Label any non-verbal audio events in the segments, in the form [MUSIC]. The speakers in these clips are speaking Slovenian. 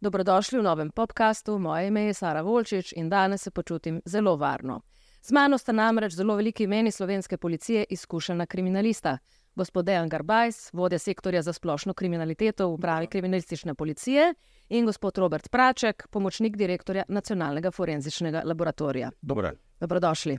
Dobrodošli v novem podkastu. Moje ime je Sara Volčič in danes se počutim zelo varno. Z mano sta namreč zelo veliki imeni slovenske policije, izkušena kriminalista. Gospod Dejan Garbajs, vodja sektorja za splošno kriminaliteto v upravi kriminalistične policije, in gospod Robert Praček, pomočnik direktorja Nacionalnega forenzičnega laboratorija. Dobre. Dobrodošli.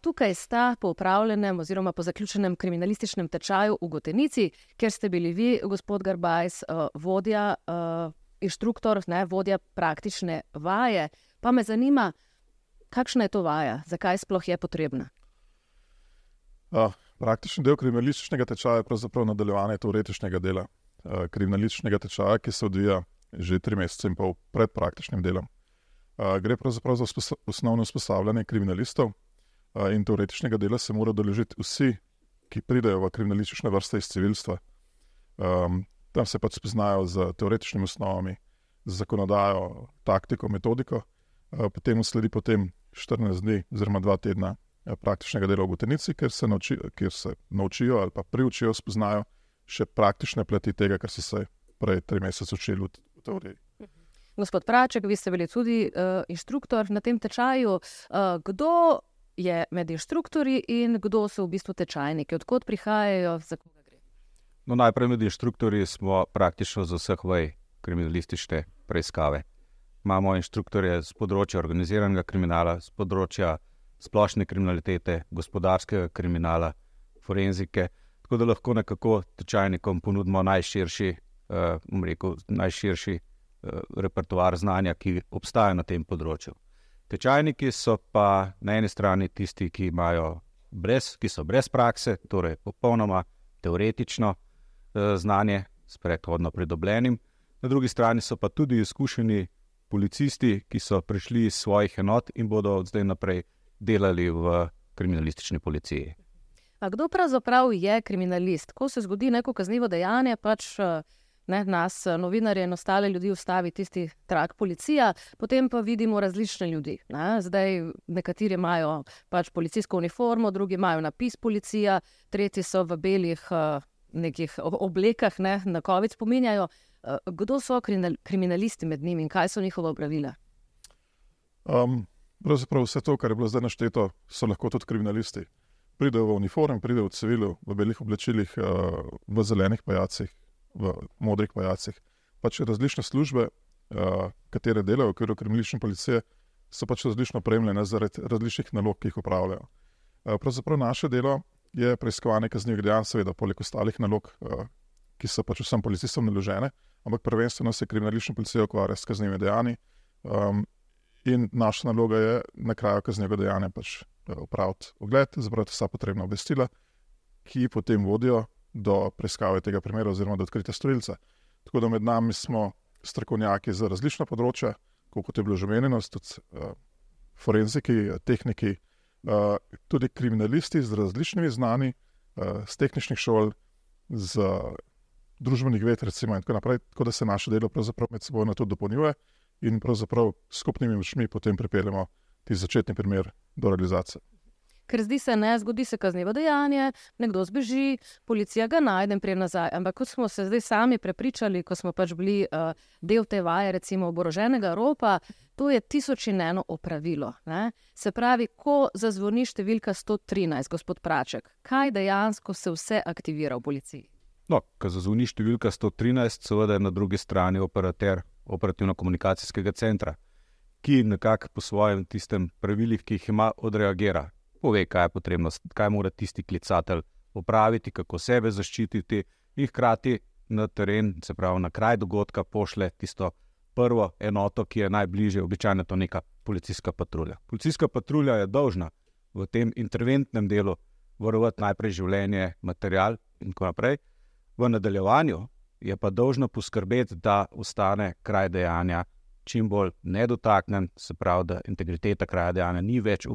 Tukaj sta po upravljenem oziroma po zaključenem kriminalističnem tečaju v Gotenici, kjer ste bili vi, gospod Garbajs, uh, vodja, uh, inštruktor, ne, vodja praktične vaje. Pa me zanima, kakšna je to vaja, zakaj sploh je potrebna? Uh, praktični del kriminalističnega tečaja je pravzaprav nadaljevanje teoretičnega dela kriminalističnega tečaja, ki se odvija že tri mesece in pol pred praktičnim delom. Gre pravzaprav za osnovno usposabljanje kriminalistov in teoretičnega dela se morajo deležiti vsi, ki pridejo v kriminalistične vrste iz civilstva. Um, tam se pač spoznajo z teoretičnimi osnovami, z zakonodajo, taktiko, metodiko, uh, potem sledi potem 14 dni, oziroma 2 tedna praktičnega dela v Gotenici, kjer se, nauči, kjer se naučijo ali pa priučijo, spoznajo še praktične plati tega, kar so se prej tri mesece učili v teoriji. Gospod Praček, vi ste bili tudi uh, inštruktor na tem tečaju. Uh, kdo je med inštruktorji in kdo so v bistvu tečajniki, odkot prihajajo, za koga gre. No, najprej med inštruktorji smo praktično za vseh vaj kriminalistične preiskave. Imamo inštruktorje z področja organiziranega kriminala, z področja splošne kriminalitete, gospodarskega kriminala, forenzike, tako da lahko nekako tečajnikom ponudimo najširši, uh, rekel, najširši uh, repertoar znanja, ki obstaja na tem področju. Tečajniki so pa na eni strani tisti, ki, brez, ki so brez prakse, torej popolnoma teoretično eh, znanje, s predhodno pridobljenim, na drugi strani so pa tudi izkušeni policisti, ki so prišli iz svojih enot in bodo od zdaj naprej delali v kriminalistični policiji. A kdo pravzaprav je kriminalist? Ko se zgodi neko kaznivo dejanje, pač. Eh, ne, nas, eh, novinarje in ostale ljudi, ustavi tisti trak policija, potem pa vidimo različne ljudi. Ne. Zdaj, nekateri imajo pač policijsko uniformo, drugi imajo napis policija, tretji so v belih uh, nekih oblekah, ne, na COVID spominjajo. Uh, kdo so kriminalisti med njimi in kaj so njihova pravila? Um, pravzaprav vse to, kar je bilo zdaj našteto, so lahko tudi kriminalisti. Pridejo v uniform, pridejo v civilu, v belih oblačilih, uh, v zelenih pajacih, v modrih pajacih. Pač različne službe, uh, katere delajo v okviru kriminalistične policije, so pač različno opremljene zaradi različnih nalog, ki jih upravljajo. Uh, pravzaprav naše delo je preiskovanje kaznivih dejanj, seveda, poleg ostalih nalog, uh, ki so pač vsem policistom naložene, ampak prvenstveno se kriminalistična policija ukvarja s kaznivimi dejanji. Um, in naša naloga je na kraju kaznivega dejanja pač upraviti ogled, zbrati vsa potrebna obvestila, ki potem vodijo do preiskave tega primera, oziroma do odkritja storilca. Tako da med nami smo strokovnjaki za različna področja, kot je bilo že omenjeno, tudi uh, forenziki, tehniki, uh, tudi kriminalisti z različnimi znani, uh, z tehničnih šol, z družbenih ved, recimo, in tako naprej. Tako da se naše delo med seboj tudi dopolnjuje in pravzaprav skupnimi močmi potem pripeljemo ti začetni primer do realizacije ker zdi se, ne zgodi se kaznivo dejanje, nekdo zbeži, policija ga najde in prije nazaj. Ampak kot smo se zdaj sami prepričali, ko smo pač bili uh, del te vaje, recimo oboroženega ropa, to je tisoč in eno opravilo. Ne? Se pravi, ko zazvoni številka 113, gospod Praček, kaj dejansko se vse aktivira v policiji? No, ko zazvoni številka 113, seveda je na drugi strani operater operativno-komunikacijskega centra. Ki nekako po svojem tistem pravilih, ki jih ima, odreagira pove, kaj je potrebno, kaj mora tisti klicatelj opraviti, kako sebe zaščititi, in hkrati na teren, se pravi na kraj dogodka, pošle tisto prvo enoto, ki je najbližje, običajno to neka policijska patrulja. Policijska patrulja je dolžna v tem interventnem delu varovati najprej življenje, material in tako naprej, v nadaljevanju je pa dolžna poskrbeti, da ostane kraj dejanja čim bolj nedotaknen, se pravi, da integriteta kraja dejanja ni več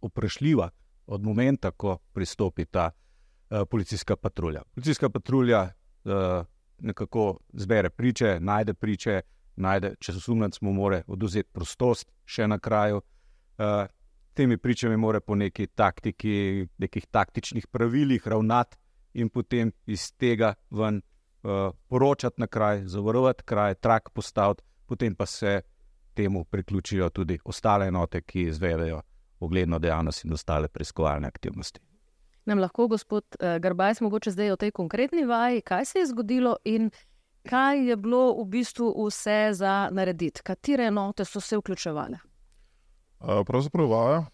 uprašljiva od momenta, ko pristopi ta uh, policijska patrulja. Policijska patrulja uh, nekako zbere priče, najde priče, najde, če so sumljenci, mu more oduzeti prostost še na kraju. Uh, temi pričami mora po neki taktiki, nekih taktičnih pravilih ravnati in potem iz tega ven uh, poročati na kraj, zavarovati kraj, trak postaviti, potem pa se temu priključijo tudi ostale enote, ki izvedejo ogledno dejavnost in ostale preiskovalne aktivnosti. Nam lahko, gospod uh, Garbajs, mogoče zdaj o tej konkretni vaji, kaj se je zgodilo in kaj je bilo v bistvu vse za narediti, katere enote so se vključevale? Pravzaprav vaja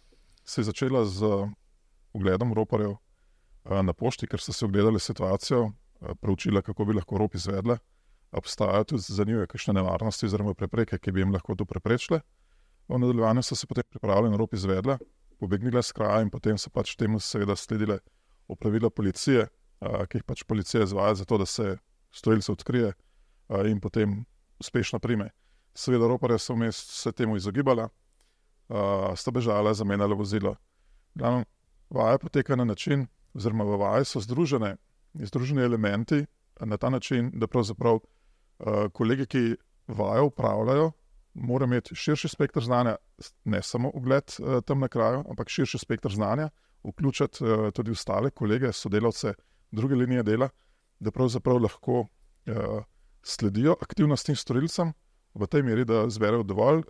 se je začela z ogledom roparjev na pošti, ker so se ogledali situacijo, preučila, kako bi lahko rop izvedle. Obstajajo tudi zanimive kakšne nevarnosti oziroma prepreke, ki bi jim lahko to preprečile. V nadaljevanju so se potem pripravili na rop izvedle, pobegnile z kraja in potem so pač temu seveda sledile opravila policije, ki jih pač policija izvaja zato, da se storilce odkrije in potem uspešno prime. Seveda, roparje so vmes se temu izogibali, sta bežala, zamenjala vozilo. Glavno, vaja poteka na način, oziroma v vaji so združene, združeni elementi na ta način, da pravzaprav kolegi, ki vajo upravljajo, morajo imeti širši spektr znanja, ne samo ugled tam na kraju, ampak širši spektr znanja, vključiti tudi ostale kolege, sodelavce, druge linije dela da pravzaprav lahko sledijo aktivnostim storilcem v tej meri, da zberejo dovolj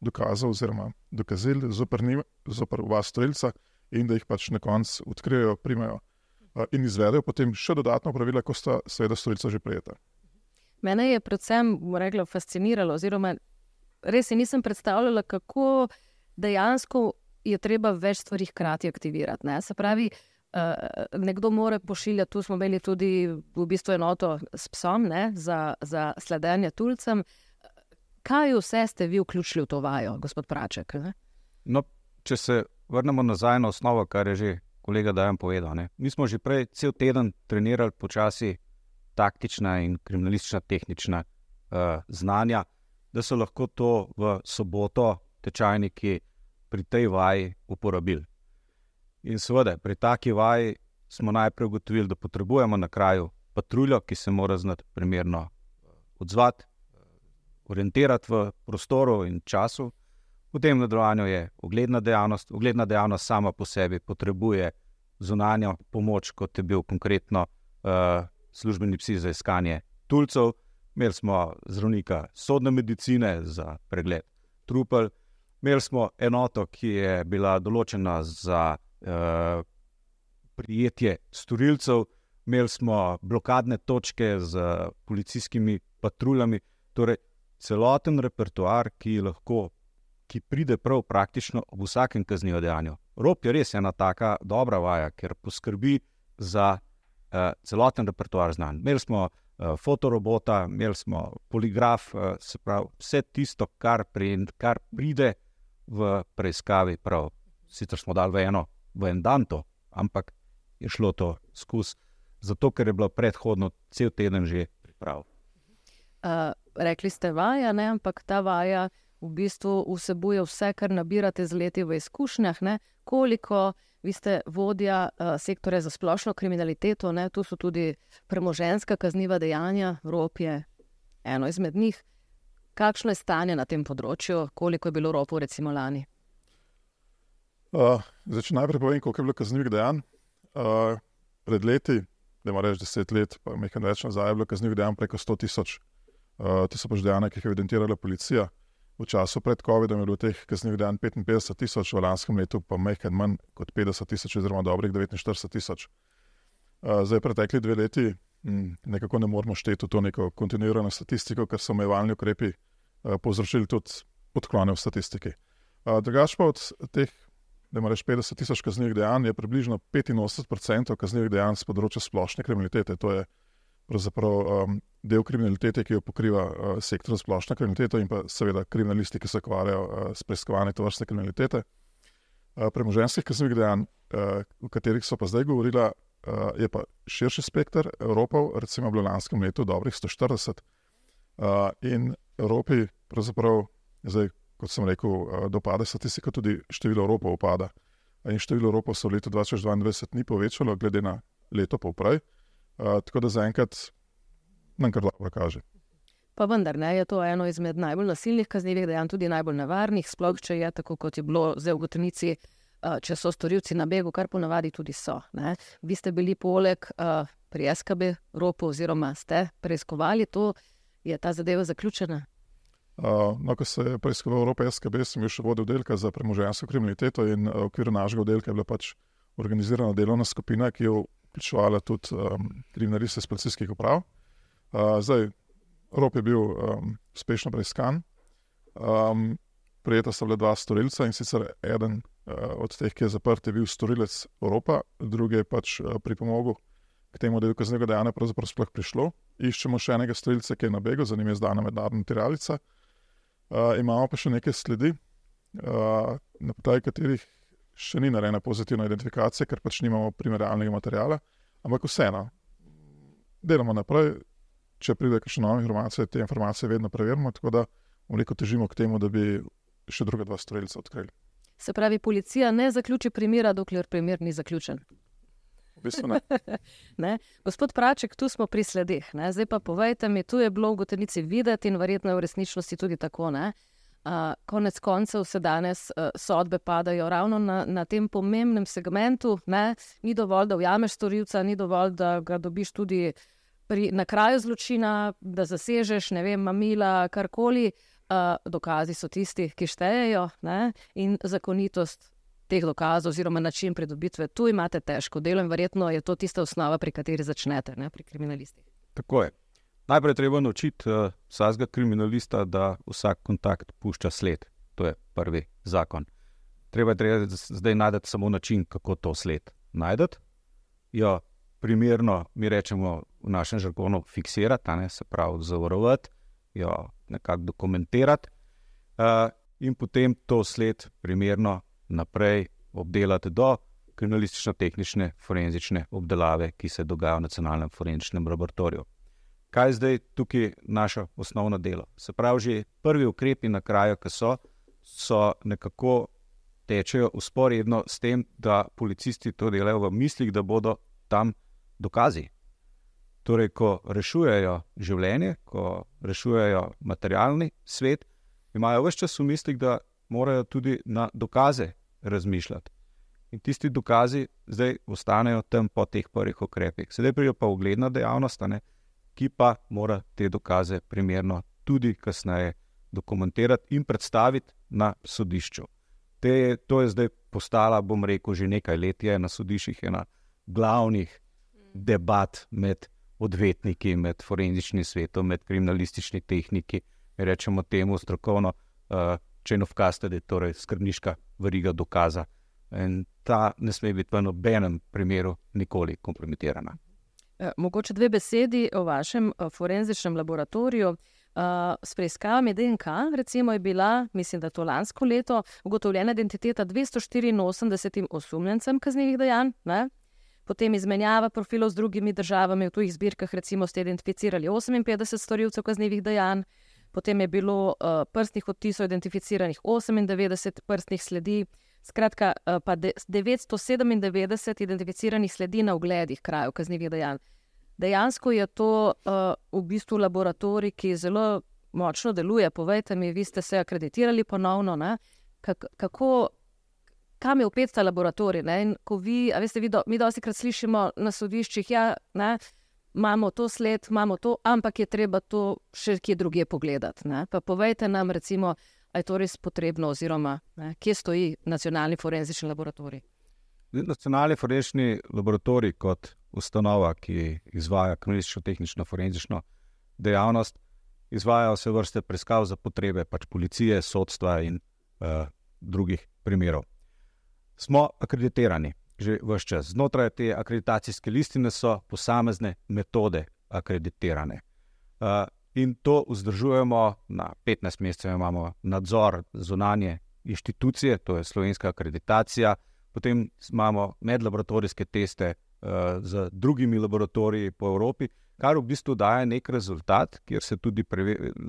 dokazov oziroma dokazil zoper vas storilca in da jih pač na koncu odkrijejo, primajo in izvedejo potem še dodatno pravila, ko sta seveda storilca že prejeta. Mene je predvsem rekla, fasciniralo, oziroma res si nisem predstavljala, kako dejansko je treba več stvari hkrati aktivirati. Ne? Se pravi, uh, nekdo more pošiljati, tu smo imeli tudi v bistvu enoto s psom ne, za, za sledenje tulcem. Kaj vse ste vi vključili v to vajo, gospod Praček? No, če se vrnemo nazaj na osnovo, kar je že kolega Dajan povedal. Ne. Mi smo že prej cel teden trenirali počasi taktična in kriminalistična tehnična uh, znanja, da so lahko to v soboto tečajniki pri tej vaji uporabili. In seveda, pri taki vaji smo najprej ugotovili, da potrebujemo na kraju patruljo, ki se mora znati primerno eh, odzvati, eh, orientirati v prostoru in času. V tem nadaljevanju je ogledna dejavnost. Ogledna dejavnost sama po sebi potrebuje zunanjo pomoč, kot je bil konkretno uh, službeni psi za iskanje tulcev. Imeli smo zdravnika sodne medicine za pregled trupel, imeli smo enoto, ki je bila določena za uh, prijetje storilcev, imeli smo blokadne točke z policijskimi patruljami, torej celoten repertoar, ki lahko. Ki pride prav praktično v vsakem kaznivem dejanju. Rop je res ena taka dobra vaja, ker poskrbi za celoten repertoar znanj. Imeli smo uh, fotorobota, imeli smo poligraf, uh, se pravi, vse tisto, kar, pri, kar pride v preiskavi. Prav. Sicer smo dali v eno v en dan to, ampak je šlo to skozi, zato ker je bilo predhodno cel teden že pripravljeno. Uh, rekli ste vaja, ne? ampak ta vaja v bistvu vsebuje vse, kar nabirate z leti v izkušnjah. Ne? Koliko vi ste vodja uh, sektorja za splošno kriminaliteto, ne? tu so tudi premoženska kazniva dejanja, rop je eno izmed njih. Kakšno je stanje na tem področju, koliko je bilo ropov, recimo lani? Uh, Začne najprej povem, koliko je bilo kaznivih dejanj. Uh, pred leti, da ima reči deset let, pa nekaj več nazaj, je bilo kaznivih dejanj preko 100 tisoč. Uh, to so pač dejanja, ki jih je evidentirala policija. V času pred COVID-om je bilo teh kaznivih dejanj 55 tisoč, v lanskem letu pa nekaj manj kot 50 tisoč, oziroma dobrih 49 tisoč. Uh, zdaj, pretekli dve leti, hm, nekako ne moramo šteti v to neko kontinuirano statistiko, ker so omejevalni ukrepi uh, povzročili tudi odklone v statistiki. Uh, Drugač pa od teh da ima reč 50 tisoč kaznivih dejanj, je približno 85% kaznivih dejanj z področja splošne kriminalitete. To je um, del kriminalitete, ki jo pokriva uh, sektor za splošno kriminaliteto in pa seveda kriminalisti, ki se ukvarjajo uh, s preiskovanjem to vrste kriminalitete. Uh, premoženskih kaznivih dejanj, uh, o katerih so pa zdaj govorila, uh, je pa širši spekter Evropov, recimo v lanskem letu dobrih 140. Uh, in Evropi pravzaprav zdaj kot sem rekel, eh, dopade statistika, tudi število ropov upada. In število ropov se v letu 2022 ni povečalo, glede na leto poprej. Uh, tako da zaenkrat nam kar dobro kaže. Pa vendar ne, je to eno izmed najbolj nasilnih kaznivih dejanj, tudi najbolj nevarnih, sploh če je tako, kot je bilo zdaj v Gotovnici, uh, če so storilci na begu, kar ponavadi tudi so. Ne. Vi ste bili poleg uh, pri SKB, ropo, oziroma ste preiskovali to, je ta zadeva zaključena. Uh, no, ko se je preiskoval Evropa SKB, sem bil še vodil oddelka za premoženjsko kriminaliteto in v okviru našega oddelka je bila pač organizirana delovna skupina, ki je vključevala tudi um, kriminaliste iz policijskih uprav. Uh, zdaj, Rop je bil um, uspešno preiskan. Um, prijeta sta bila dva storilca in sicer eden uh, od teh, ki je zaprt, je bil storilec Evropa, drugi je pač uh, pripomogel k temu, da je do kaznega dejanja pravzaprav sploh prišlo. Iščemo še enega storilca, ki je na begu, za njim je zdana mednarodna tiralica. Uh, imamo pa še nekaj sledi, uh, na podlagi katerih še ni narejena pozitivna identifikacija, ker pač nimamo primerjalnega materiala, ampak vseeno, delamo naprej, če pride kakšne nove informacije, te informacije vedno preverimo, tako da veliko težimo k temu, da bi še druga dva strelca odkrili. Se pravi, policija ne zaključi primera, dokler primer ni zaključen. V bistvu ne. [LAUGHS] ne? Gospod Praček, tu smo pri sledih. Ne? Zdaj pa povejte mi, tu je bilo v gotovnici videti in verjetno je v resničnosti tudi tako. Uh, konec koncev se danes uh, sodbe padajo ravno na, na tem pomembnem segmentu. Ne? Ni dovolj, da ujameš storilca, ni dovolj, da ga dobiš tudi pri, na kraju zločina, da zasežeš, ne vem, mamila, karkoli, uh, dokazi so tisti, ki štejejo ne? in zakonitost teh dokazov, oziroma način pridobitve, tu imate težko delo in verjetno je to tista osnova, pri kateri začnete, ne? pri kriminalistih. Tako je. Najprej treba naučiti uh, vsakega kriminalista, da vsak kontakt pušča sled. To je prvi zakon. Treba je zdaj najti samo način, kako to sled najdete. Jo primerno, mi rečemo v našem žargonu, fiksirati, ne, se pravi, zavarovati, jo nekako dokumentirati, uh, in potem to sled primerno naprej obdelati do kriminalistično-tehnične forenzične obdelave, ki se dogaja v nacionalnem forenzičnem laboratoriju. Kaj je zdaj tukaj naše osnovno delo? Se pravi, že prvi ukrepi na kraju, ki so, so nekako tečejo usporedno s tem, da policisti to delajo v mislih, da bodo tam dokazi. Torej, ko rešujejo življenje, ko rešujejo materialni svet, imajo vse čas v mislih, da morajo tudi na dokaze razmišljati. In tisti dokazi zdaj ostanejo tam po teh prvih ukrepih. Sedaj prijo pa ugledna dejavnost, ne, ki pa mora te dokaze primerno tudi kasneje dokumentirati in predstaviti na sodišču. Te, to je zdaj postala, bom rekel, že nekaj let je na sodiščih ena glavnih debat med odvetniki, med forenzičnim svetom, med kriminalističnimi tehniki, rečemo temu strokovno, uh, chain of custody, torej skrbniška veriga dokaza. In ta ne sme biti v nobenem primeru nikoli kompromitirana. Eh, mogoče dve besedi o vašem eh, forenzičnem laboratoriju. Uh, s preiskavami DNK, recimo, je bila, mislim, da to lansko leto, ugotovljena identiteta 284 osumljencem kaznjivih dejanj, ne? potem izmenjava profilov z drugimi državami, v tujih zbirkah, recimo, ste identificirali 58 storilcev kaznjivih dejanj, potem je bilo uh, prstnih odtisov identificiranih 98 prstnih sledi, skratka, uh, pa 997 identificiranih sledi na ogledih krajev kaznjivih dejanj. Dejansko je to uh, v bistvu laboratorij, ki zelo močno deluje. Povejte mi, vi ste se akreditirali ponovno. Kak, kako kam je upet ta laboratorij. Vi, veste, vi do, mi dosti krat slišimo na sodiščih, ja, imamo to sled, imamo to, ampak je treba to še kje drugje pogledati. Ne? Pa povejte nam, recimo, ali je to res potrebno, oziroma ne? kje stoji nacionalni forenzični laboratorij. Nacionalni forenzični laboratorij kot ustanova, ki izvaja kriminalistično-tehnično forenzično dejavnost, izvaja vse vrste preiskav za potrebe pač policije, sodstva in uh, drugih primerov smo akreditirani že vse čas. Znotraj te akreditacijske listine so posamezne metode akreditirane. Uh, in to vzdržujemo na 15 mesecev, imamo nadzor zunanje inštitucije, to je slovenska akreditacija, potem imamo medlaboratorijske teste uh, z drugimi laboratoriji po Evropi, kar v bistvu daje nek rezultat, kjer se tudi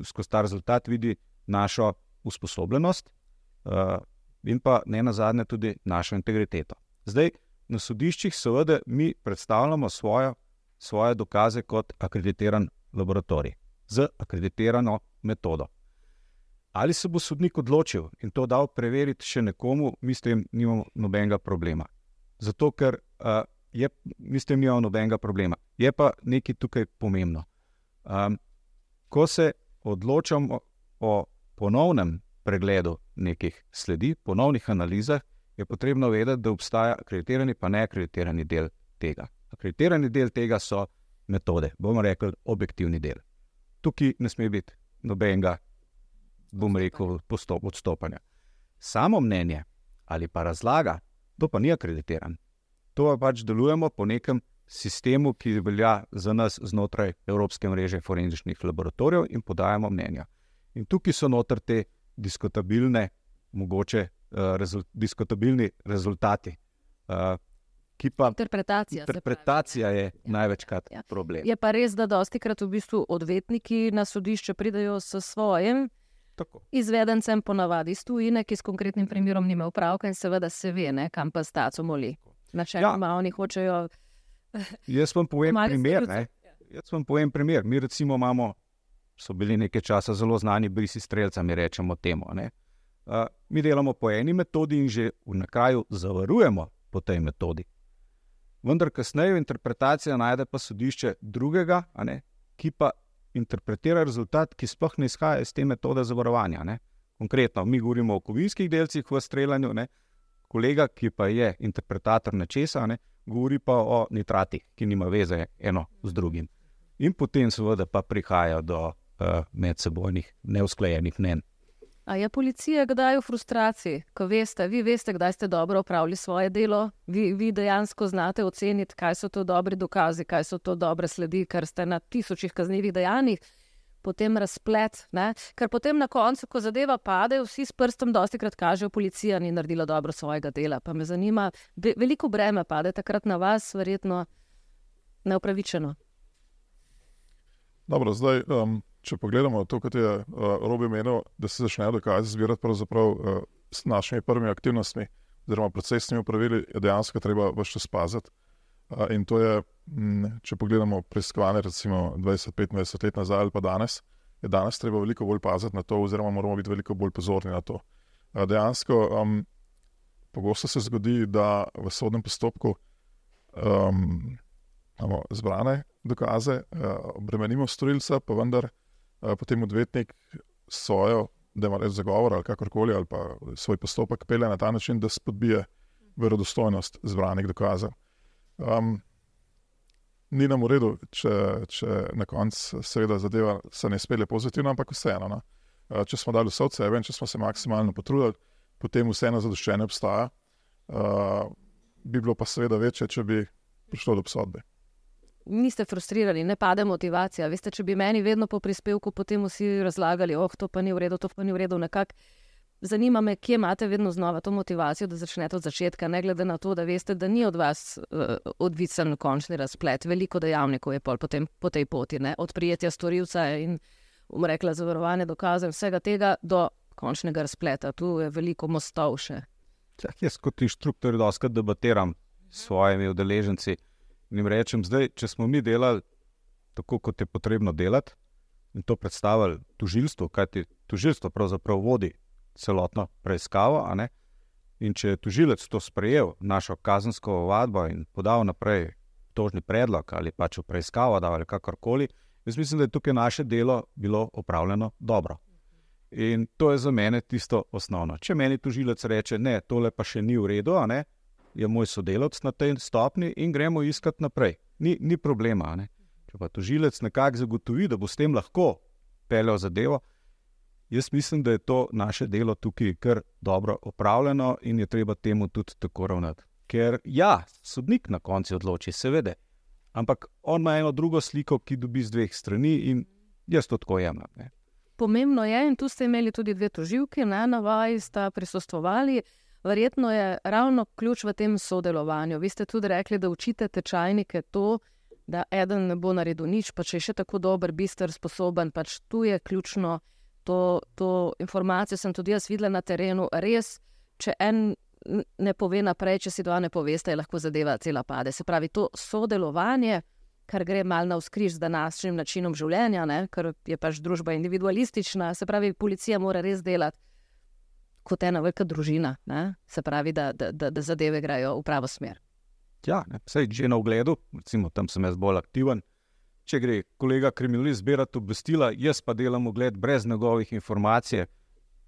skozi ta rezultat vidi našo usposobljenost. Uh, in pa ne na zadnje tudi našo integriteto. Zdaj, na sodiščih, seveda, mi predstavljamo svojo, svoje dokaze kot akreditiran laboratorij. z akreditirano metodo. Ali se bo sodnik odločil in to dal preveriti še nekomu, mi s tem nimamo nobenega problema. Zato, ker uh, je, mi s tem nimamo nobenega problema. Je pa nekaj tukaj pomembno. Um, ko se odločamo o ponovnem pregledu nekih sledi, ponovnih analizah, je potrebno vedeti, da obstaja akreditirani in neakreditirani del tega. Akreditirani del tega so metode, bomo rekli, objektivni del. Tukaj ne sme biti nobenega, bom rekel, postop, odstopanja. Samo mnenje ali pa razlaga, to pa ni akreditiran. To pa pač delujemo po nekem sistemu, ki velja za nas znotraj Evropske mreže forenzičnih laboratorijev in podajamo mnenja. In tukaj so noter te diskutabilne, mogoče rezult, diskutabilni rezultati. Uh, Pa, interpretacija. Interpretacija pravi, je ja. največkrat ja. problem. Je pa res, da dosti krat v bistvu odvetniki na sodišče pridajo s svojim Tako. izvedencem, ponavadi iz tujine, ki s konkretnim primerom nima upravka in seveda se ve, ne, kam pa staco moli. Načeloma ja. oni hočejo. [LAUGHS] Jaz vam povem primer. Jaz vam povem primer. Mi recimo imamo, so bili nekaj časa zelo znani brisi streljca, mi rečemo temu. Uh, mi delamo po eni metodi in že v kraju zavarujemo po tej metodi vendar kasneje v interpretaciji najde pa sodišče drugega, ne, ki pa interpretira rezultat, ki sploh ne izhaja iz te metode zavarovanja. Ne. Konkretno, mi govorimo o kovinskih delcih v streljanju, ne. kolega, ki pa je interpretator nečesa, ne, govori pa o nitratih, ki nima veze eno z drugim. In potem, seveda, pa prihaja do uh, medsebojnih neusklajenih mnen. A je policija kdaj v frustraciji, ko veste, vi veste, kdaj ste dobro opravili svoje delo, vi, vi dejansko znate oceniti, kaj so to dobri dokazi, kaj so to dobre sledi, ker ste na tisočih kaznjivih dejanjih, potem razplet. Ne? Ker potem na koncu, ko zadeva pade, vsi s prstom dosti krat kažejo, policija ni naredila dobro svojega dela. Pa me zanima, veliko breme pade takrat na vas, verjetno neupravičeno. Dobro, zdaj. Um če pogledamo to, kot je uh, Robi menil, da se začnejo dokazi zbirati uh, s našimi prvimi aktivnostmi, oziroma procesnimi pravili, je dejansko treba vse čas paziti. Uh, in to je, m, če pogledamo preiskovanje, recimo 20-25 let nazaj ali pa danes, je danes treba veliko bolj paziti na to, oziroma moramo biti veliko bolj pozorni na to. Uh, dejansko, um, pogosto se zgodi, da v sodnem postopku um, imamo zbrane dokaze, uh, obremenimo storilca, pa vendar potem odvetnik svojo, da ima res zagovor ali kakorkoli, ali pa svoj postopek pele na ta način, da spodbije verodostojnost zbranih dokazov. Um, ni nam v redu, če, če na koncu seveda zadeva se ne spele pozitivno, ampak vseeno. No? Če smo dali vse od sebe in če smo se maksimalno potrudili, potem vseeno zadoščenje obstaja. Uh, bi bilo pa seveda večje, če bi prišlo do obsodbe niste frustrirani, ne pade motivacija. Veste, če bi meni vedno po prispevku potem vsi razlagali, oh, to pa ni v redu, to pa ni v redu, nekako. Zanima me, kje imate vedno znova to motivacijo, da začnete od začetka, ne glede na to, da veste, da ni od vas uh, odvisen končni razplet. Veliko dejavnikov je potem po tej poti, ne? od prijetja storilca in umrekla zavarovanja dokazov in vsega tega do končnega razpleta. Tu je veliko mostov še. Čak, jaz kot inštruktor doskrat debatiram s svojimi udeleženci. Jim rečem, zdaj, če smo mi delali tako, kot je potrebno delati, in to predstavili tužilstvu, kajti tužilstvo pravzaprav vodi celotno preiskavo. In če je tužilec to sprejel, našo kazensko vadbo in podal naprej tožni predlog ali pač v preiskavo, da ali kakorkoli, jaz mislim, da je tukaj naše delo bilo opravljeno dobro. In to je za mene tisto osnovno. Če meni tužilec reče, ne, tole pa še ni v redu, je moj sodelavec na tej stopni in gremo iskati naprej. Ni, ni problema. Ne? Če pa tožilec nekako zagotovi, da bo s tem lahko peljal zadevo, jaz mislim, da je to naše delo tukaj kar dobro opravljeno in je treba temu tudi tako ravnati. Ker ja, sodnik na koncu odloči, seveda, ampak on ima eno drugo sliko, ki dobi z dveh strani in jaz to tako jemljem. Pomembno je, in tu ste imeli tudi dve toživki, na vaji sta prisostovali. Verjetno je ravno ključ v tem sodelovanju. Vi ste tudi rekli, da učite tečajnike to, da eden ne bo naredil nič, pa če je še tako dober, bister, sposoben. Pač tu je ključno to, to informacijo. Sem tudi jaz videla na terenu. Res, če en ne pove naprej, če si dva ne poveste, je lahko zadeva cela pade. Se pravi, to sodelovanje, kar gre mal na vzkriž z današnjim načinom življenja, ne? ker je pač družba individualistična, se pravi, policija mora res delati kot ena velika družina, ne? se pravi, da, da, da, da zadeve grejo v pravo smer. Ja, ne, vsej že na ogledu, recimo tam sem jaz bolj aktiven. Če gre kolega kriminalist zbirati obvestila, jaz pa delam ogled brez njegovih informacij.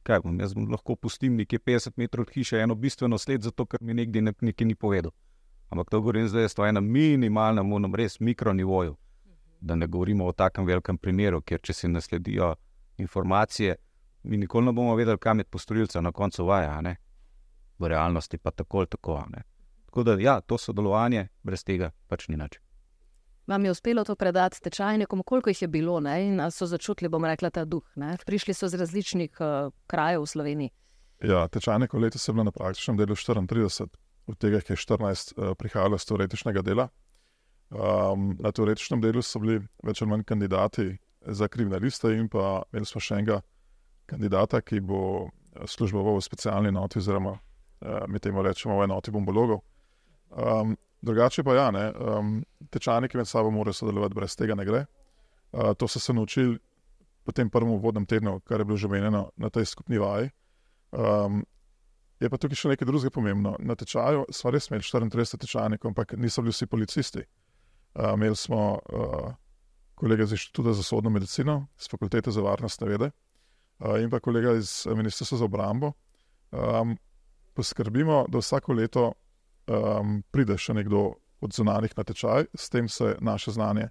Kaj bom, jaz bom lahko pustil nekje 50 metrov od hiše eno bistveno sled, zato ker mi nekdo nekaj ni povedal. Ampak to govorim zdaj, da je na minimalnem, monem res mikronivoju. Da ne govorimo o takem velikem primeru, ker če se nasledijo informacije, mi nikoli ne bomo vedeli, kam je postorilca na koncu vaja. Ne? V realnosti pa tako ali tako. Ne? Tako da, ja, to sodelovanje brez tega pač ni nič. Vam je uspelo to predati tečajnikom, koliko jih je bilo ne? in so začutili, bom rekla, ta duh. Ne? Prišli so z različnih uh, krajev v Sloveniji. Ja, tečajnikov letos je bilo na praktičnem delu 34, od tega je 14 uh, prihajalo iz teoretičnega dela. Um, na teoretičnem delu so bili več ali manj kandidati za kriminaliste, in pa imeli smo še enega kandidata, ki bo eh, služboval v specialni enoti, oziroma uh, mi temu rečemo v enoti bombologov. Um, drugače pa ja, ne, um, tečajniki med sabo morajo sodelovati, brez tega ne gre. Uh, to so se naučili po tem prvem vodnem tednu, kar je bilo že omenjeno na tej skupni vaji. Um, je pa tukaj še nekaj drugega pomembno. Na tečaju smo res imeli 34 tečajnikov, ampak niso bili vsi policisti. Uh, imeli smo uh, kolege iz Inštituta za sodno medicino, z fakultete za varnostne vede in pa kolega iz Ministrstva za obrambo. Um, poskrbimo, da vsako leto um, pride še nekdo od zunanjih na tečaj, s tem se naše znanje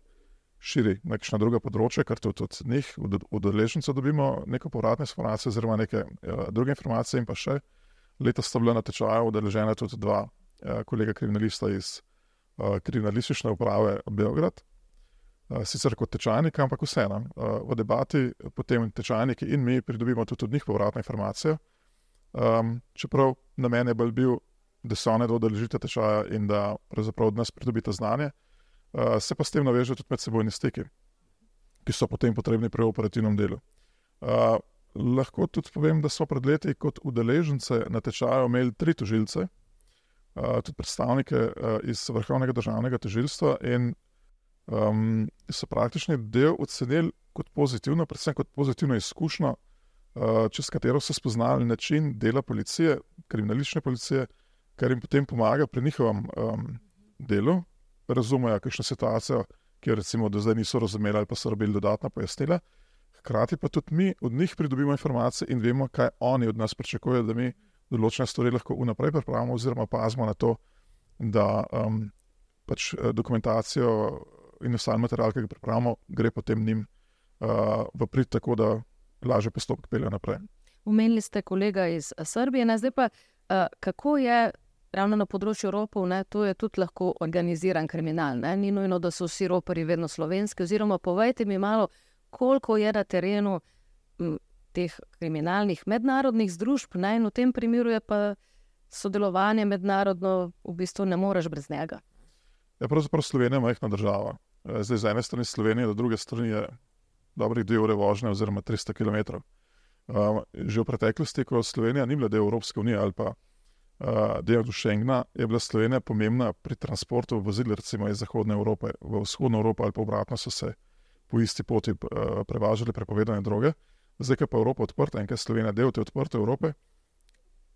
širi na nekšna druga področja, ker tudi od njih, od udeležencev, dobimo neko povratne informacije, oziroma neke uh, druge informacije. In pa še letos sta bila na tečaju udeležena tudi dva uh, kolega kriminalista iz uh, kriminalistične uprave Beograd. Sicer kot tečajnik, ampak vseeno. V debati potem tečajniki in mi pridobimo tudi od njih povratne informacije. Um, čeprav namen je bolj bil, da se oni odeležite tečaja in da pravzaprav od nas pridobite znanje, uh, se pa s tem navežejo tudi medsebojni stiki, ki so potem potrebni pri operativnem delu. Uh, lahko tudi povem, da smo pred leti kot udeležence na tečaju imeli tri tožilce, uh, tudi predstavnike uh, iz Vrhovnega državnega tožilstva in um, so praktični del ocenili kot pozitivno, predvsem kot pozitivno izkušnjo, uh, čez katero so spoznali način dela policije, kriminalistične policije, kar jim potem pomaga pri njihovem um, delu, razumejo, kakšno situacijo, ki jo recimo do zdaj niso razumeli ali pa so rabili dodatna pojasnila. Hkrati pa tudi mi od njih pridobimo informacije in vemo, kaj oni od nas pričakujejo, da mi določene stvari lahko vnaprej pripravimo, oziroma pazimo na to, da um, pač eh, dokumentacijo in vse material, ki ga pripravimo, gre potem njim uh, v prid, tako da lažje postopek pelje naprej. Umenili ste kolega iz Srbije, ne? zdaj pa uh, kako je ravno na področju ropov, ne, to je tudi lahko organiziran kriminal. Ne? Ni nujno, da so vsi ropari vedno slovenski. Oziroma, povejte mi malo, koliko je na terenu m, teh kriminalnih mednarodnih združb, ne? in v tem primeru je pa sodelovanje mednarodno, v bistvu ne moreš brez njega. Ja, pravzaprav Slovenija je majhna država. Eh, zdaj, z ene strani Slovenija, z druge strani je dobrih dve ure vožnje, oziroma 300 km. Um, že v preteklosti, ko Slovenija ni bila del Evropske unije ali pa uh, del Schengna, je bila Slovenija pomembna pri transportu vozil, recimo iz Zahodne Evrope v Vzhodno Evropo ali pa obratno so se po isti poti uh, prevažali prepovedane droge. Zdaj, ko je pa Evropa odprta in ker je Slovenija del te odprte Evrope,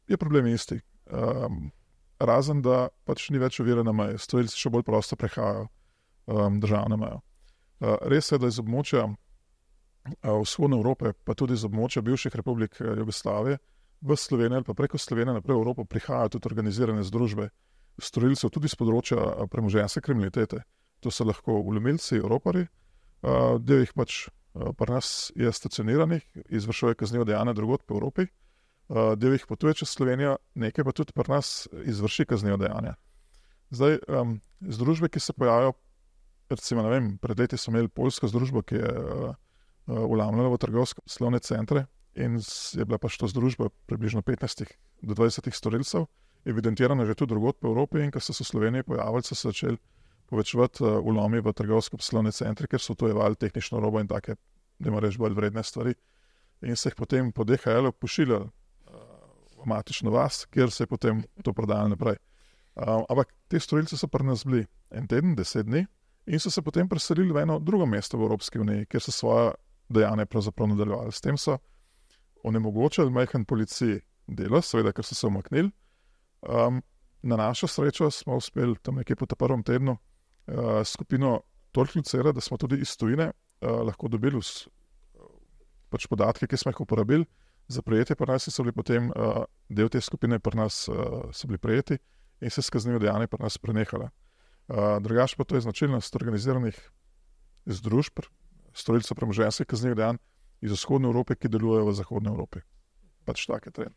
je problem isti. Um, razen da pač ni več ovire na meji, stvari se še bolj prosto prehajajo um, državne meje. Uh, res je, da iz območja uh, vzhodne Evrope, pa tudi iz območja bivših republik uh, Jugoslavije, v Slovenijo ali pa preko Slovenije naprej v Evropo prihajajo tudi organizirane združbe storilcev, tudi z področja uh, premoženjske kriminalitete. To so lahko ulomilci, ropari, uh, del jih pač uh, pri nas je stacioniranih, izvršuje kaznivo dejanje drugot po Evropi. Uh, del jih potuje čez Slovenijo, nekaj pa tudi pri nas izvrši kaznivo dejanje. Zdaj, um, združbe, ki se pojavljajo, recimo, vem, pred leti smo imeli polsko združbo, ki je uh, uh, ulamljala v trgovske poslovne centre in je bila pač to združba približno 15 do 20 storilcev, evidentirana že tudi drugot po Evropi in ko so se v Sloveniji pojavili, so se začeli povečevati uh, ulomi v trgovske poslovne centre, ker so tojevali tehnično robo in take, da ima reč bolj vredne stvari. In se jih potem po DHL-u pošiljali v matično vas, kjer se je potem to prodajalo naprej. Um, ampak te storilce so pri nas bili en teden, deset dni in so se potem preselili v eno drugo mesto v Evropski uniji, kjer so svoje dejanje pravzaprav nadaljevali. S tem so onemogočili majhen policiji delo, seveda, ker so se umaknili. Um, na našo srečo smo uspeli tam nekje po tem prvem tednu uh, skupino toliko lucera, da smo tudi iz tujine uh, lahko dobili vs, pač podatke, ki smo jih uporabili za prejetje, pa nas so bili potem uh, del te skupine, pa nas uh, so bili prejeti in se skaznijo dejanje, pa nas prenehala. Uh, drugač pa to je značilnost organiziranih združb, storilcev premoženskih kaznivih dejanj iz vzhodne Evrope, ki delujejo v zahodni Evropi. Pač tak je trend.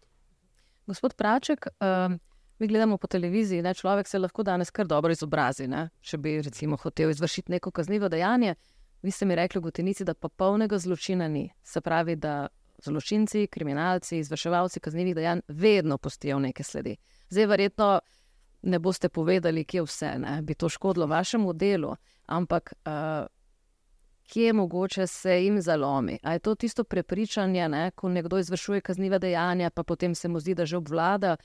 Gospod Praček, uh, mi gledamo po televiziji, ne, človek se lahko danes kar dobro izobrazi. Ne, če bi recimo hotel izvršiti neko kaznivo dejanje, vi ste mi rekli v Gotenici, da popolnega zločina ni. Se pravi, da zločinci, kriminalci, izvrševalci kaznivih dejanj vedno postijo neke sledi. Zdaj, verjetno ne boste povedali, kje vse ne, bi to škodilo vašemu delu, ampak uh, kje mogoče se jim zalomi. A je to tisto prepričanje, ne, ko nekdo izvršuje kaznive dejanja, pa potem se mu zdi, da že obvlada.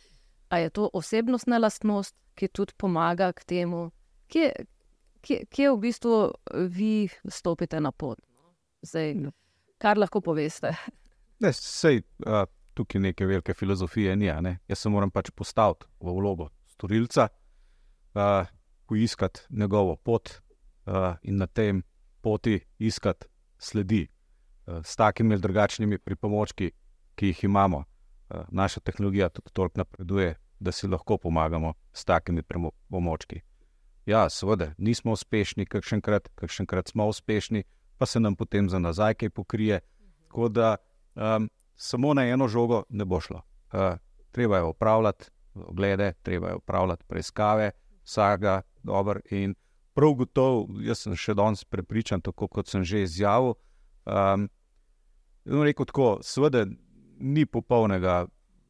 A je to osebnostna lastnost, ki tudi pomaga k temu, kje, kje, kje v bistvu vi stopite na pot? Zdaj, Ja. kar lahko poveste. Ne, sej, uh, tukaj neke velike filozofije ni. Ne? Jaz se moram pač postaviti v vlogo storilca, uh, poiskati njegovo pot uh, in na tem poti iskati sledi uh, s takimi ali drugačnimi pripomočki, ki jih imamo. Uh, naša tehnologija tudi toliko napreduje, da si lahko pomagamo s takimi pripomočki. Ja, seveda, nismo uspešni, kakšenkrat, kakšenkrat smo uspešni, pa se nam potem za nazaj kaj pokrije. Tako da um, samo na eno žogo ne bo šlo. Uh, treba je upravljati oglede, treba je upravljati preiskave, vsakega dobro. In prav gotovo, jaz sem še danes prepričan, tako kot sem že izjavil. Um, bom rekel tako, seveda ni popolnega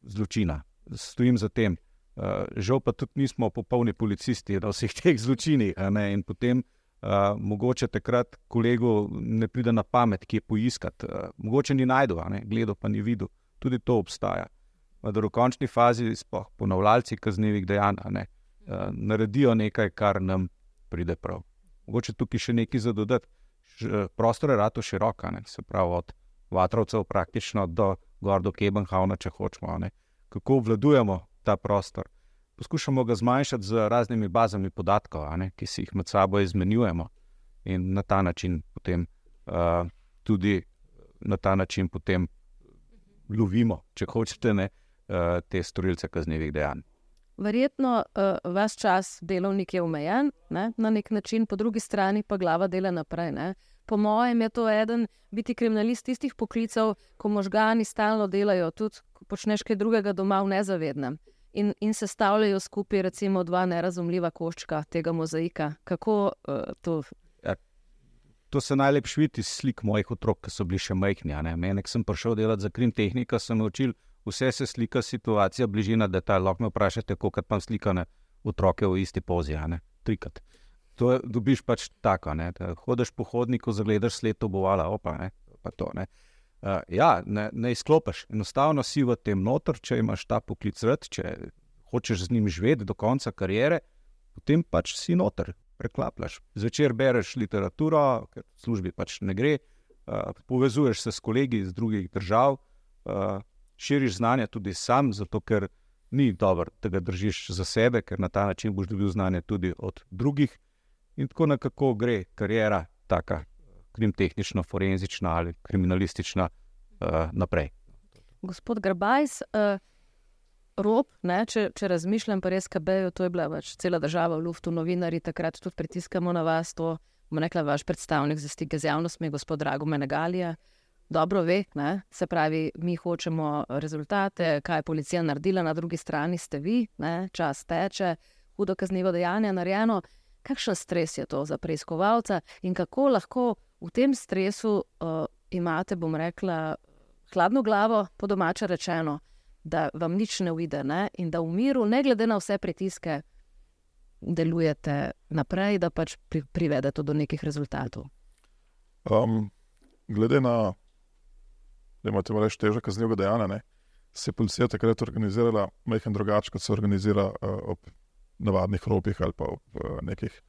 zločina, stojim za tem. Uh, žal pa tudi nismo popolni policisti na vseh teh zločinih. In potem uh, mogoče takrat kolegu ne pride na pamet, kje poiskati. Uh, mogoče ni najdel, gledal pa ni videl. Tudi to obstaja. Da v končni fazi, sploh ponavljalci kaznevih dejanj, ne, uh, naredijo nekaj, kar nam pride prav. Mogoče tukaj še nekaj za dodati. Š- Prostor je rato širok, ne, se pravi od Vatrovcev praktično do gor do Kebenhavna, če hočemo. ne. Kako obvladujemo ta prostor? Poskušamo ga zmanjšati z raznimi bazami podatkov, ne, ki si jih med sabo izmenjujemo in na ta način potem uh, tudi na ta način potem lovimo, če hočete, ne, te storilce kaznevih dejanj. Verjetno uh, vaš čas delovnik je omejen ne, na nek način, po drugi strani pa glava dela naprej. Ne. Po mojem je to eden, biti kriminalist tistih poklicev, ko možgani stalno delajo, tudi ko počneš kaj drugega doma v nezavednem. In, in se stavljajo skupaj, recimo, dva nerazumljiva koščka tega mozaika. Kako uh, to? To se najlepše vidi iz slik mojih otrok, ki so bili še majhni. Mene, ki sem prišel delati za krim tehnika, sem učil, vse se slika situacija, bližina detajl. Lahko me vprašate, koliko imam slikane otroke v isti pozi, ne trikrat. To je, dobiš pač tako, ne. Hodiš po hodniku, zagledaš sled obovala, opa, ne. pa to. Ne. Uh, ja, ne, ne izklopiš. Enostavno si v tem noter, če imaš ta poklic rad, če hočeš z njim živeti do konca kariere, potem pač si noter, preklapljaš. Zvečer bereš literaturo, ker službi pač ne gre, uh, povezuješ se s kolegi iz drugih držav, uh, širiš znanje tudi sam, zato ker ni dobro, da ga držiš za sebe, ker na ta način boš dobil znanje tudi od drugih. In tako nekako gre karijera, taka krimtehnična, forenzična ali kriminalistična uh, naprej. Gospod Grbajs, uh, rob, ne, če, če razmišljam, pa res KB-ju, to je bila več cela država v luftu, novinari takrat tudi pritiskamo na vas. To bom rekla, vaš predstavnik za stike z javnostmi, gospod Drago Menegalija. Dobro ve, ne? se pravi, mi hočemo rezultate, kaj je policija naredila, na drugi strani ste vi, ne? čas teče, hudo kaznivo dejanje narejeno. Kakšen stres je to za preiskovalca in kako lahko v tem stresu uh, imate, bom rekla, hladno glavo, po domače rečeno, da vam nič ne uide ne? in da v miru, ne glede na vse pritiske, delujete naprej, da pač pri, privedete do nekih rezultatov. Um, glede na, da imate reči, težko kaznivega dejanja, ne, se je policija takrat organizirala majhen drugače, kot se organizira uh, ob navadnih ropih ali pa ob uh, nekih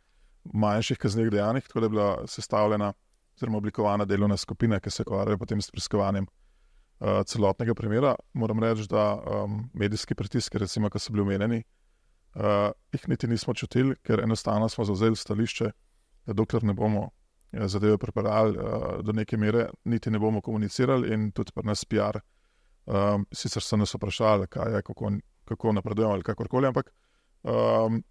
manjših kaznjih dejanjih, tako da je bila sestavljena oziroma oblikovana delovna skupina, ki se ukvarja potem s preiskovanjem uh, celotnega primera. Moram reči, da um, medijski pritiski, recimo, ki so bili omenjeni, uh, jih niti nismo čutili, ker enostavno smo zauzeli stališče, da dokler ne bomo zadeve pripeljali uh, do neke mere, niti ne bomo komunicirali in tudi pri nas PR. Um, sicer so nas vprašali, kaj je, kako, kako napredujemo ali kakorkoli, ampak um,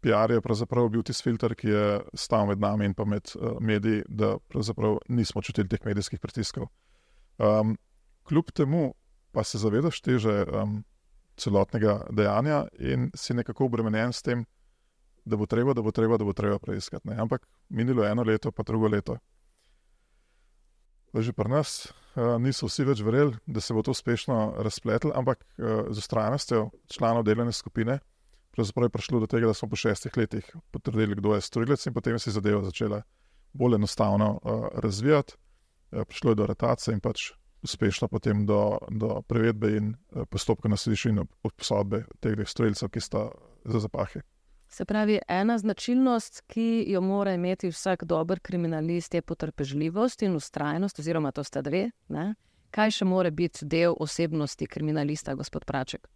PR je pravzaprav bil tisti filter, ki je stal med nami in pa med uh, mediji, da pravzaprav nismo čutili teh medijskih pritiskov. Um, kljub temu pa se zavedaš teže um, celotnega dejanja in si nekako obremenjen s tem, da bo treba, da bo treba, da bo treba preiskati. Ne? Ampak minilo je eno leto, pa drugo leto. Že pri nas uh, niso vsi več verjeli, da se bo to uspešno razpletlo, ampak uh, z ustrajnostjo članov delovne skupine je prišlo do tega, da smo po šestih letih potrdili, kdo je storilec, in potem se je zadeva začela bolj enostavno uh, razvijati. Uh, prišlo je do retacije in pač uspešno potem do, do prevedbe in uh, postopka na sodišču in obsodbe teh dveh storilcev, ki sta za zapahe. Se pravi, ena značilnost, ki jo mora imeti vsak dober kriminalist, je potrpežljivost in ustrajnost, oziroma to sta dve. Ne? Kaj še more biti del osebnosti kriminalista, gospod Praček?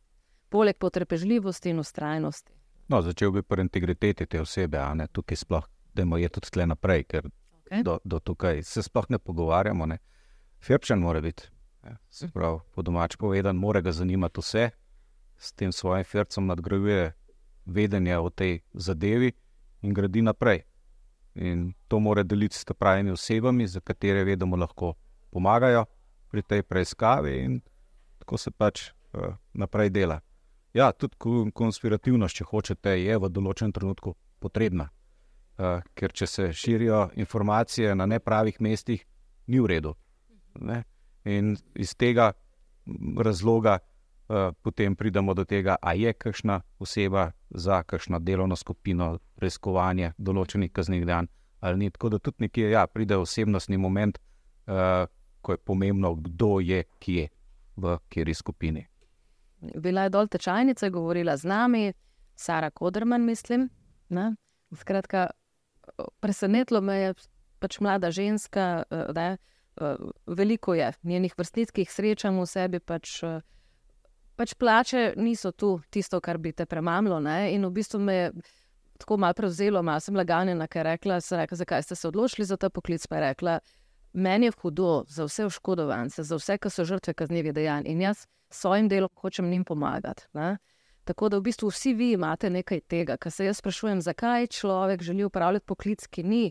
poleg potrpežljivosti in ustrajnosti. No, začel bi pri integriteti te osebe, a ne tukaj sploh, da je tudi tle naprej, ker okay. do, do tukaj se sploh ne pogovarjamo. Ne. Firčen mora biti, se pravi, po domač povedan, mora ga zanimati vse, s tem svojim fircem nadgrajuje vedenje o tej zadevi in gradi naprej. In to mora deliti s pravimi osebami, za katere vedemo, lahko pomagajo pri tej preiskavi, in tako se pač uh, naprej dela. Ja, tudi konspirativnost, če hočete, je v določenem trenutku potrebna. Uh, ker če se širijo informacije na nepravih mestih, ni v redu. Ne? In iz tega razloga potem pridemo do tega, ali je kakšna oseba za kakšno delovno skupino, preiskovanje določenih kaznjih dejanj ali ni. Tako da tudi nekje ja, pride osebnostni moment, uh, ko je pomembno, kdo je kje v kateri skupini. Bila je dol tečajnica, govorila z nami, Sara Kodrman, mislim. Ne? Skratka, presenetilo me je, pač mlada ženska, da je veliko je njenih vrstnic, ki jih srečam v sebi. Pač, pač plače niso tu tisto, kar bi te premamlo. Ne? In v bistvu me tako malo prevzelo, malo sem laganjena, ker rekla, rekla, zakaj ste se odločili za ta poklic. Pa je rekla, meni je hudo za vse oškodovance, za vse, ki so žrtve kaznevih dejanj. In jaz s svojim delom hočem jim pomagati. Ne? Tako da v bistvu vsi vi imate nekaj tega, kar se jaz sprašujem, zakaj človek želi upravljati poklic, ki ni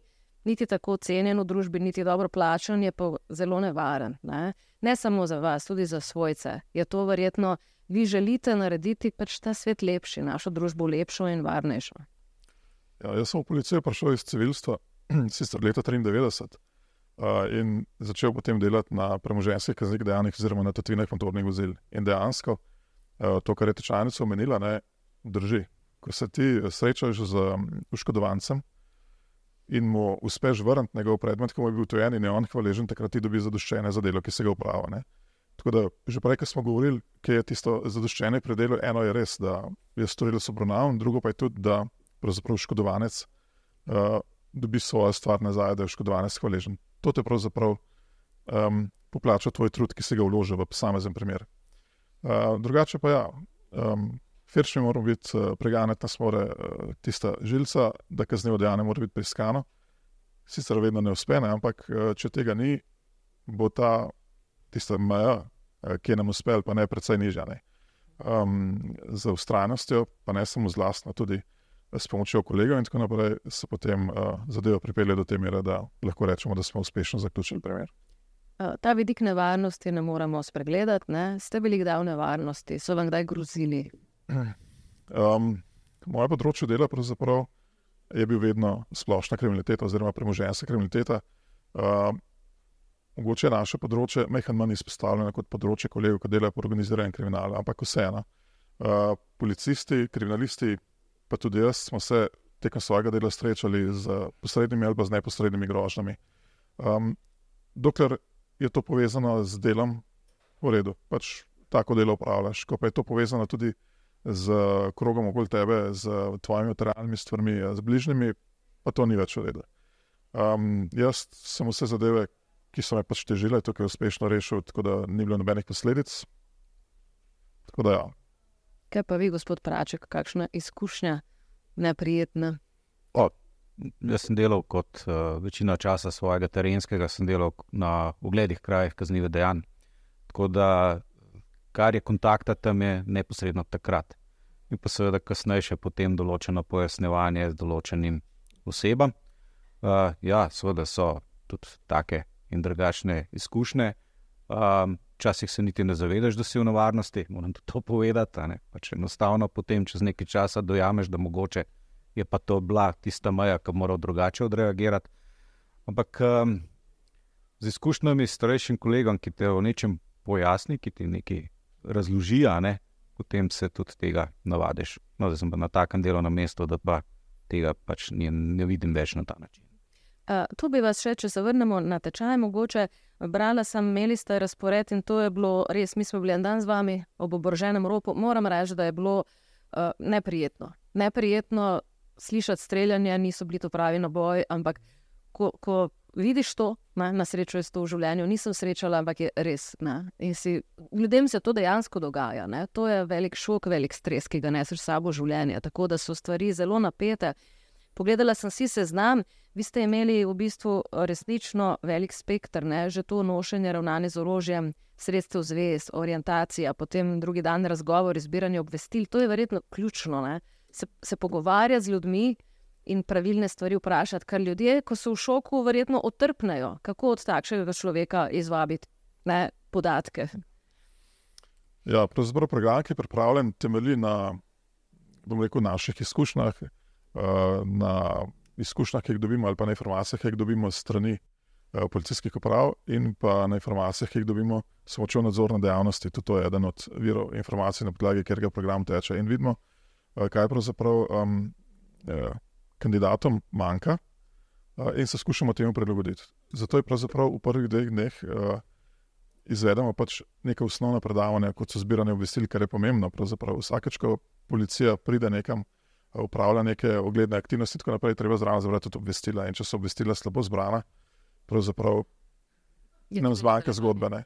niti tako cenjen v družbi, niti dobro plačen, je pa zelo nevaren. Ne? ne samo za vas, tudi za svojce. Je to verjetno, vi želite narediti pač ta svet lepši, našo družbo lepšo in varnejšo. Ja, jaz sem v policijo prišel iz civilstva, [CLEARS THROAT] sicer leta 1993 in začel potem delati na premoženjskih kaznivih dejanjih, oziroma na tatvinah motornih vozil. In dejansko uh, to, kar je tečajnica omenila, ne drži. Ko se ti srečaš z oškodovancem in mu uspeš vrniti njegov predmet, ki mu je bil tujen in je on hvaležen, takrat ti dobi zadoščene za delo, ki se ga upravlja. Tako da, že prej, ko smo govorili, kje je tisto zadoščene pri delu, eno je res, da je storilo sobronav, drugo pa je tudi, da pravzaprav oškodovanec uh, dobi svojo stvar nazaj, da je oškodovanec hvaležen to te pravzaprav um, poplača tvoj trud, ki si ga vložil v posamezen primer. Uh, drugače pa ja, um, firšmi moramo biti uh, preganjati nas more uh, tista žilca, da kaznivo dejanje mora biti preiskano. Sicer vedno ne uspe, ne, ampak uh, če tega ni, bo ta tista meja, uh, ki je nam uspel, pa ne precej nižja. Ne. Um, za ustrajnostjo, pa ne samo z lastno, tudi s pomočjo kolegov in tako naprej, se potem uh, zadeva pripelje do te mere, da lahko rečemo, da smo uspešno zaključili primer. Ta vidik nevarnosti ne moramo spregledati. Ne? Ste bili kdaj v nevarnosti, so vam kdaj grozili? [CLEARS THROAT] Um, moje področje dela je bil vedno splošna kriminaliteta oziroma premoženjska kriminaliteta. Uh, mogoče je naše področje mehko manj izpostavljeno kot področje kolegov, ki delajo po organiziranem kriminalu, ampak vseeno. Uh, policisti, kriminalisti, pa tudi jaz smo se tekom svojega dela srečali z posrednimi ali pa z neposrednimi grožnjami. Um, dokler je to povezano z delom, v redu, pač tako delo upravljaš. Ko pa je to povezano tudi z krogom okoli tebe, z tvojimi materialnimi stvarmi, z bližnjimi, pa to ni več v redu. Um, jaz sem vse zadeve, ki so me pač težile, tukaj uspešno rešil, tako da ni bilo nobenih posledic. Tako da ja. Kaj pa vi, gospod Praček, kakšna izkušnja neprijetna? O, jaz sem delal kot uh, večina časa svojega terenskega, sem delal na ugledih krajih kaznivih dejanj. Tako da, kar je kontakta tam, je neposredno takrat. In pa seveda kasneje še potem določeno pojasnjevanje z določenim osebam. Uh, ja, seveda so tudi take in drugačne izkušnje. Včasih um, se niti ne zavedaš, da si v nevarnosti, moram to povedati. Pač enostavno potem, čez nekaj časa, dojameš, da mogoče je pa to bila tista meja, ki mora drugače odreagirati. Ampak um, z izkušnjami s starejšim kolegom, ki te o nečem pojasni, ki ti nekaj razloži, ne, potem se tudi tega navadiš. No, zdaj sem pa na takem delovnem mestu, da pa tega pač ne, ne vidim več na ta način. Uh, tu bi vas še, če se vrnemo na tečaj, mogoče brala sem, imeli ste razpored in to je bilo res, mi smo bili en dan z vami ob oboroženem ropu. Moram reči, da je bilo uh, neprijetno. Neprijetno slišati streljanje, niso bili to pravi naboj, ampak ko, ko vidiš to, ne, na srečo je to v življenju, nisem srečala, ampak je res. Si, ljudem se to dejansko dogaja. Ne. To je velik šok, velik stres, ki ga neseš s sabo življenje. Tako da so stvari zelo napete. Pogledala sem si seznam, vi ste imeli v bistvu resnično velik spektr, ne? že to nošenje, ravnanje z orožjem, sredstev zvez, orientacija, potem drugi dan razgovor, izbiranje obvestil. To je verjetno ključno. Se, se pogovarjati z ljudmi, in pravilne stvari vprašati, ker ljudje, ko so v šoku, verjetno otrpnejo, kako od takšnega človeka izvabiti ne, podatke. Ja, pravzaprav program, ki je pripravljen, temelji na rekel, naših izkušnjah, na izkušnjah, ki jih dobimo, ali pa na informacijah, ki jih dobimo strani uh, policijskih uprav, in pa na informacijah, ki jih dobimo s pomočjo nadzorne dejavnosti. Tudi to je eden od virov informacij, na podlagi katerega program teče. In vidimo, uh, kaj pravzaprav. Um, kandidatom manjka in se skušamo temu prilagoditi. Zato je pravzaprav v prvih dveh dneh izvedemo pač neka osnovna predavanja, kot so zbiranje obvestil, kar je pomembno. Vsakeč, ko policija pride nekam, uh, upravlja neke ogledne aktivnosti, tako naprej, treba zraven zavrati tudi obvestila. In če so obvestila slabo zbrana, pravzaprav nam zmanjka zgodbe.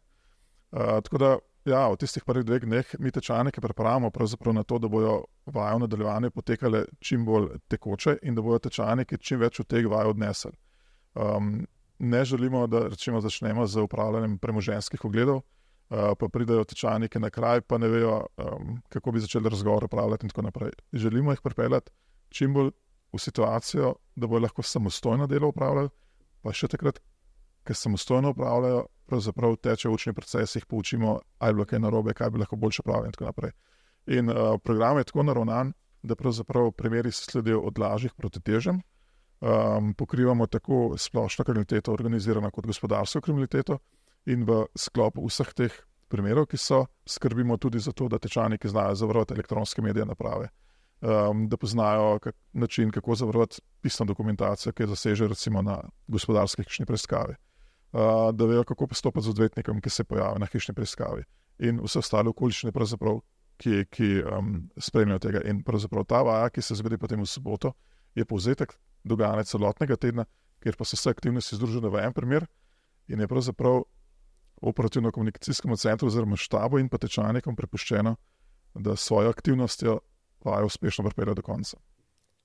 Uh, tako da Ja, v tistih prvih dveh dneh mi tečajnike pripravljamo na to, da bodo vaje v nadaljevanju potekale čim bolj tekoče in da bodo tečajniki čim več od teh vaj odnesli. Um, ne želimo, da rečemo, začnemo z upravljanjem premoženskih ogledov, uh, pa pridejo tečajniki na kraj, pa ne vejo, um, kako bi začeli razgovor upravljati in tako naprej. Želimo jih pripeljati čim bolj v situacijo, da bodo lahko samostojno delo upravljali, pa še takrat, ker samostojno upravljajo, pravzaprav teče učni proces, jih poučimo, ali je bilo kaj narobe, kaj bi lahko boljše pravili. In tako naprej. In uh, program je tako naravnan, da pravzaprav primeri se sledijo od lažjih proti težjim. Um, pokrivamo tako splošno kriminaliteto, organizirano kot gospodarsko kriminaliteto, in v sklopu vseh teh primerov, ki so, skrbimo tudi za to, da tečajniki znajo zavarovati elektronske medije naprave. Um, da poznajo kak, način, kako zavarovati pisno dokumentacijo, ki je zasežena recimo na gospodarski preiskavi da vejo, kako postopati z odvetnikom, ki se pojavi na hišni preiskavi, in vse ostale okoliščine, ki, ki um, spremljajo tega. In pravzaprav ta vaja, ki se zgodi potem v soboto, je povzetek dogajanja celotnega tedna, kjer pa so vse aktivnosti združene v en primer in je pravzaprav operativno-komunikacijskemu centru oziroma štabu in pa tečajnikom prepuščeno, da svojo aktivnostjo vajo uspešno pripeljejo do konca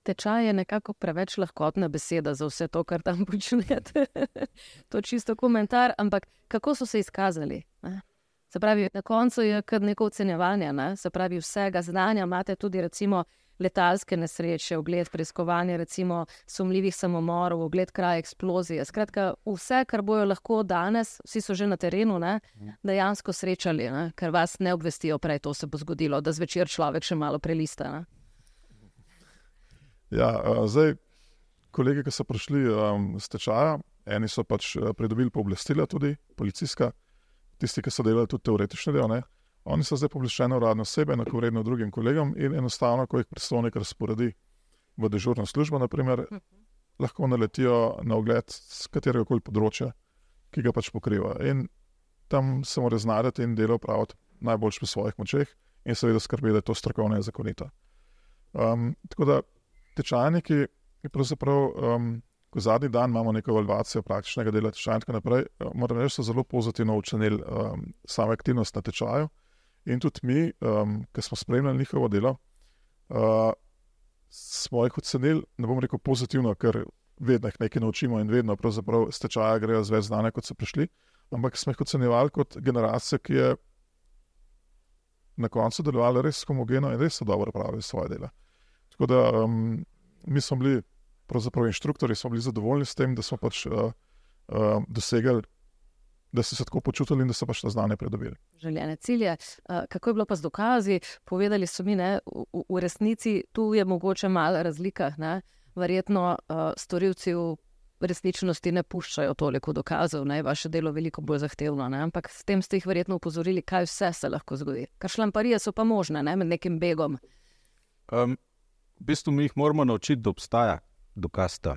tečaj je nekako preveč lahkotna beseda za vse to, kar tam počnete. [LAUGHS] to je čisto komentar, ampak kako so se izkazali? Ne? Se pravi, na koncu je kar neko ocenjevanje, ne? se pravi, vsega znanja imate tudi, recimo, letalske nesreče, ogled preiskovanja, recimo, sumljivih samomorov, ogled kraja eksplozije. Skratka, vse, kar bojo lahko danes, vsi so že na terenu, ne? Ja. dejansko srečali, ne? ker vas ne obvestijo, prej to se bo zgodilo, da zvečer človek še malo prelista. Ne? Ja, zdaj, kolegi, ki so prišli um, z tečaja, eni so pač pridobili pooblastila, tudi policijska, tisti, ki so delali tudi teoretične delo. Oni so zdaj pooblaščeni uradno osebe, enako vredno drugim kolegom in enostavno, ko jih predstavnik razporedi v dežurno službo, naprimer, uh mhm. -huh. lahko naletijo na ogled z katerega koli področja, ki ga pač pokriva. In tam se mora znati in delo praviti najboljš v svojih močeh in seveda skrbeti, da je to strokovno in zakonito. Um, tako da tečajniki pravzaprav, um, ko zadnji dan imamo neko evalvacijo praktičnega dela tečaja in tako naprej, uh, moram reči, so zelo pozitivno ocenili um, samo aktivnost na tečaju. In tudi mi, um, ki smo spremljali njihovo delo, uh, smo jih ocenili, ne bom rekel pozitivno, ker vedno jih nekaj naučimo in vedno pravzaprav z tečaja grejo z več znanja, kot so prišli. Ampak smo jih ocenjevali kot generacijo, ki je na koncu delovala res homogeno in res so dobro pravili svoje delo. Tako da um, mi smo bili, pravzaprav inštruktori, smo bili zadovoljni s tem, da smo pač uh, uh, dosegli, da so se tako počutili in da so pač ta znanje pridobili. Željene cilje. Uh, kako je bilo pa z dokazi? Povedali so mi, da v, v resnici tu je mogoče malo razlika. Ne? Verjetno uh, storilci v resničnosti ne puščajo toliko dokazov, da je vaše delo veliko bolj zahtevno. Ne? Ampak s tem ste jih verjetno upozorili, kaj vse se lahko zgodi. Kar šlamparije so pa možne ne? med nekim begom. Um, v bistvu mi jih moramo naučiti, da obstaja dokaz tam.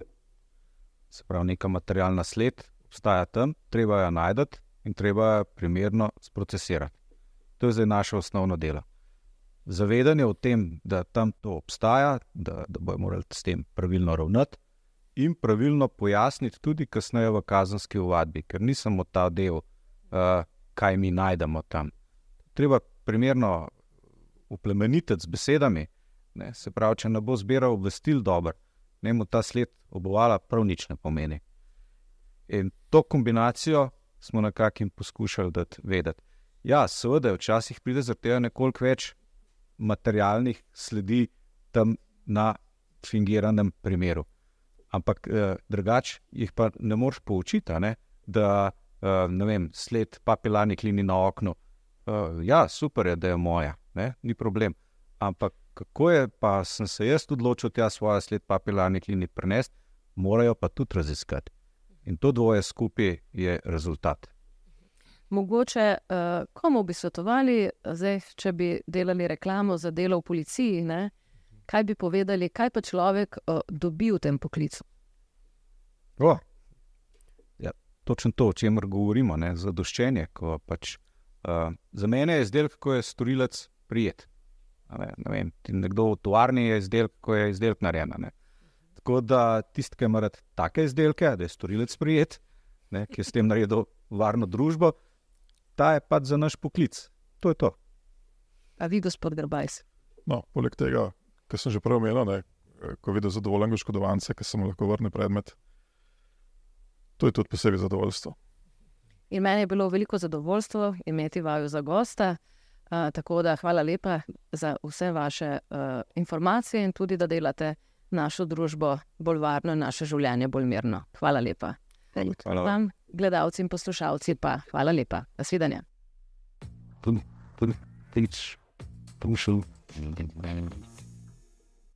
Se pravi, neka materialna sled obstaja tam, treba jo najti in treba jo primerno sprocesirati. To je zdaj naše osnovno delo. Zavedanje o tem, da tam to obstaja, da, da bojo morali s tem pravilno ravnati, in pravilno pojasniti tudi kasneje v kazenski uvadbi, ker ni samo ta del, uh, kaj mi najdemo tam. Treba primerno uplemeniti z besedami. Ne? Se pravi, če ne bo zbiral obvestil dobro, ne mu ta sled obovala prav nič ne pomeni. In to kombinacijo smo nekako poskušali vedeti. Ja, seveda, včasih pride za tega nekoliko več materialnih sledi tam na fingiranem primeru. Ampak eh, drugače jih pa ne moreš poučiti, ne? da eh, ne vem, sled papilani klini na oknu. Eh, ja, super je, da je moja, ne? ni problem. Ampak kako je, pa sem se jaz odločil, da svoje sled papilani klini prenesti, morajo pa tudi raziskati. In to dvoje skupaj je rezultat. Mogoče uh, komu bi svetovali, zdaj, če bi delali reklamo za delo v policiji, ne? kaj bi povedali, kaj pa človek uh, dobi v tem poklicu? O, ja, točno to, o čemer govorimo, ne, zadoščenje. Pač, uh, za mene je izdelek, ko je storilec prijet. Ne, ne vem, nekdo v tovarni je izdelek, ko je izdelek narejen. Tako da tisti, ki ima take izdelke, da je storilec prijet, ne, ki je s tem naredil varno družbo, ta je pač za naš poklic. To je to. A vi, gospod Grbajs? No, poleg tega, kar sem že prej omenil, ne, ko vidim zadovoljen oškodovance, ki se mu lahko vrne predmet, to je tudi posebej zadovoljstvo. In meni je bilo veliko zadovoljstvo imeti vaju za gosta. Uh, tako da hvala lepa za vse vaše uh, informacije in tudi, da delate našo družbo bolj varno in naše življenje bolj mirno. Hvala lepa. Hvala vam, gledalci in poslušalci, pa hvala lepa. Nasvidenje. Tudi, tudi, tudi, tudi, tudi, tudi.